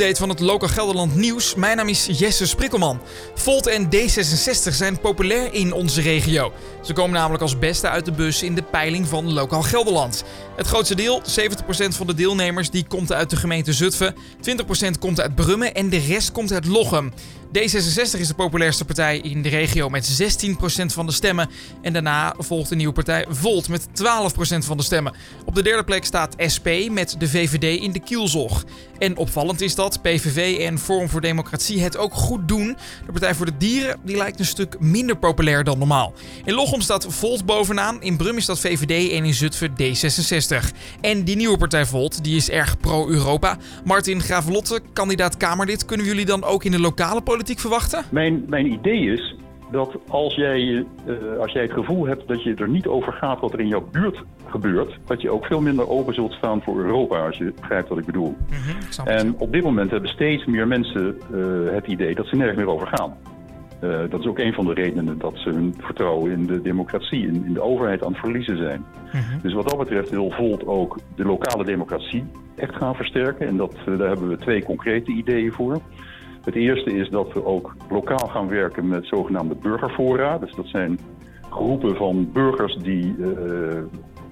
update van het Lokaal Gelderland nieuws. Mijn naam is Jesse Sprikkelman. Volt en D66 zijn populair in onze regio. Ze komen namelijk als beste uit de bus in de peiling van Lokaal Gelderland. Het grootste deel, 70% van de deelnemers, die komt uit de gemeente Zutphen. 20% komt uit Brummen en de rest komt uit Lochem. D66 is de populairste partij in de regio met 16% van de stemmen. En daarna volgt de nieuwe partij Volt met 12% van de stemmen. Op de derde plek staat SP met de VVD in de kielzog. En opvallend is dat PVV en Forum voor Democratie het ook goed doen. De Partij voor de Dieren die lijkt een stuk minder populair dan normaal. In Lochem staat Volt bovenaan, in Brum is dat VVD en in Zutphen D66. En die nieuwe partij Volt die is erg pro-Europa. Martin Gravelotte, kandidaat Kamerlid, kunnen jullie dan ook in de lokale politiek verwachten? Mijn, mijn idee is dat als jij, uh, als jij het gevoel hebt dat je er niet over gaat wat er in jouw buurt gebeurt, dat je ook veel minder open zult staan voor Europa, als je begrijpt wat ik bedoel. Mm -hmm, en op dit moment hebben steeds meer mensen uh, het idee dat ze nergens meer over gaan. Uh, dat is ook een van de redenen dat ze hun vertrouwen in de democratie, in, in de overheid aan het verliezen zijn. Mm -hmm. Dus wat dat betreft wil Volt ook de lokale democratie echt gaan versterken. En dat, daar hebben we twee concrete ideeën voor. Het eerste is dat we ook lokaal gaan werken met zogenaamde burgerfora. Dus dat zijn groepen van burgers die uh,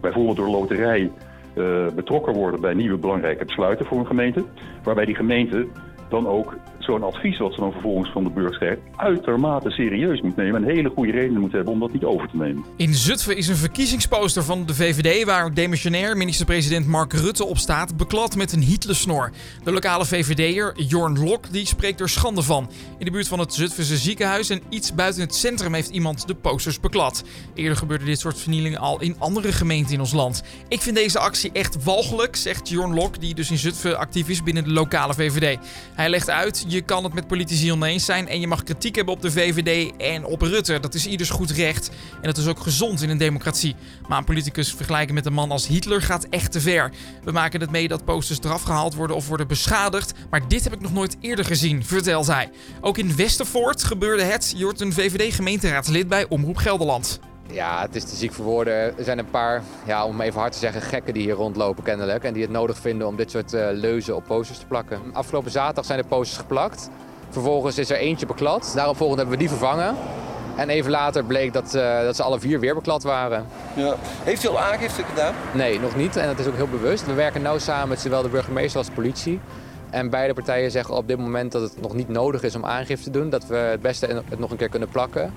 bijvoorbeeld door loterij uh, betrokken worden bij nieuwe belangrijke besluiten voor een gemeente. Waarbij die gemeente dan ook zo'n advies wat ze dan vervolgens van de burgers krijgt, uitermate serieus moet nemen en hele goede redenen moet hebben om dat niet over te nemen. In Zutphen is een verkiezingsposter van de VVD waar demissionair minister-president Mark Rutte op staat, beklad met een Hitlersnor. De lokale VVD'er Jorn Lok die spreekt er schande van. In de buurt van het Zutphense ziekenhuis en iets buiten het centrum heeft iemand de posters beklad. Eerder gebeurde dit soort vernielingen al in andere gemeenten in ons land. Ik vind deze actie echt walgelijk, zegt Jorn Lok, die dus in Zutphen actief is binnen de lokale VVD. Hij legt uit, je kan het met politici oneens zijn en je mag kritiek hebben op de VVD en op Rutte. Dat is ieders goed recht en dat is ook gezond in een democratie. Maar een politicus vergelijken met een man als Hitler gaat echt te ver. We maken het mee dat posters eraf gehaald worden of worden beschadigd, maar dit heb ik nog nooit eerder gezien, vertelt hij. Ook in Westervoort gebeurde het. Je een VVD-gemeenteraadslid bij Omroep Gelderland. Ja, het is te ziek voor woorden. Er zijn een paar, ja, om even hard te zeggen, gekken die hier rondlopen kennelijk. En die het nodig vinden om dit soort uh, leuzen op posters te plakken. Afgelopen zaterdag zijn de posters geplakt. Vervolgens is er eentje beklad. Daarop volgend hebben we die vervangen. En even later bleek dat, uh, dat ze alle vier weer beklad waren. Ja. Heeft u al aangifte gedaan? Nee, nog niet. En dat is ook heel bewust. We werken nauw samen met zowel de burgemeester als de politie. En beide partijen zeggen op dit moment dat het nog niet nodig is om aangifte te doen. Dat we het beste het nog een keer kunnen plakken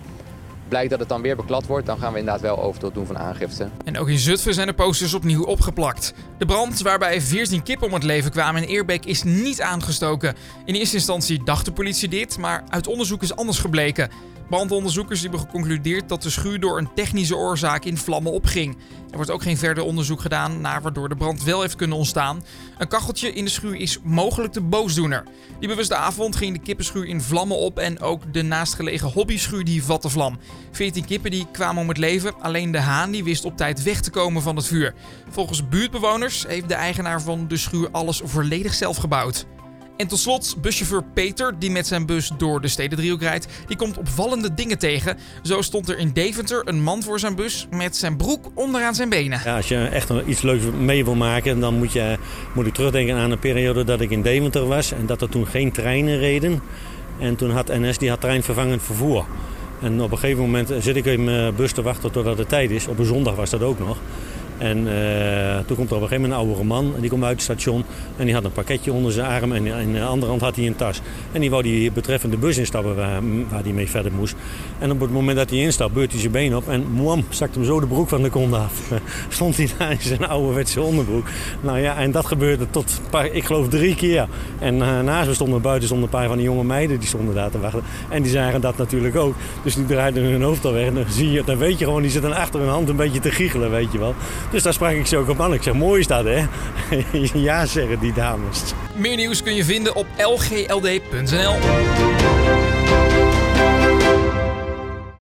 blijkt dat het dan weer beklad wordt, dan gaan we inderdaad wel over tot doen van aangifte. En ook in Zutphen zijn de posters opnieuw opgeplakt. De brand waarbij 14 kippen om het leven kwamen in Eerbeek is niet aangestoken. In eerste instantie dacht de politie dit, maar uit onderzoek is anders gebleken. Brandonderzoekers hebben geconcludeerd dat de schuur door een technische oorzaak in vlammen opging. Er wordt ook geen verder onderzoek gedaan naar waardoor de brand wel heeft kunnen ontstaan. Een kacheltje in de schuur is mogelijk de boosdoener. Die bewuste avond ging de kippenschuur in vlammen op en ook de naastgelegen hobbyschuur die vatte vlam. 14 kippen die kwamen om het leven, alleen de haan die wist op tijd weg te komen van het vuur. Volgens buurtbewoners heeft de eigenaar van de schuur alles volledig zelf gebouwd. En tot slot, buschauffeur Peter, die met zijn bus door de stedendriehoek rijdt, die komt opvallende dingen tegen. Zo stond er in Deventer een man voor zijn bus met zijn broek onderaan zijn benen. Ja, als je echt iets leuks mee wil maken, dan moet, je, moet ik terugdenken aan een periode dat ik in Deventer was en dat er toen geen treinen reden. En toen had NS die had treinvervangend vervoer. En op een gegeven moment zit ik in mijn bus te wachten totdat het tijd is. Op een zondag was dat ook nog. En uh, toen komt er op een gegeven moment een oudere man. En die komt uit het station. En die had een pakketje onder zijn arm. En in de andere hand had hij een tas. En die wou die betreffende bus instappen waar, hij mee verder moest. En op het moment dat hij instapt, beurt hij zijn been op. En mwam, zakt hem zo de broek van de kont af. Stond hij daar in zijn ouderwetse onderbroek. Nou ja, en dat gebeurde tot, ik geloof, drie keer. En uh, naast me stonden buiten stonden een paar van die jonge meiden. Die stonden daar te wachten. En die zagen dat natuurlijk ook. Dus die draaiden hun hoofd al weg. En dan, zie je, dan weet je gewoon, die zitten achter hun hand een beetje te giechelen, weet je wel. Dus daar sprak ik ze ook op aan. Ik zeg, mooi is dat hè? ja zeggen die dames. Meer nieuws kun je vinden op lgld.nl.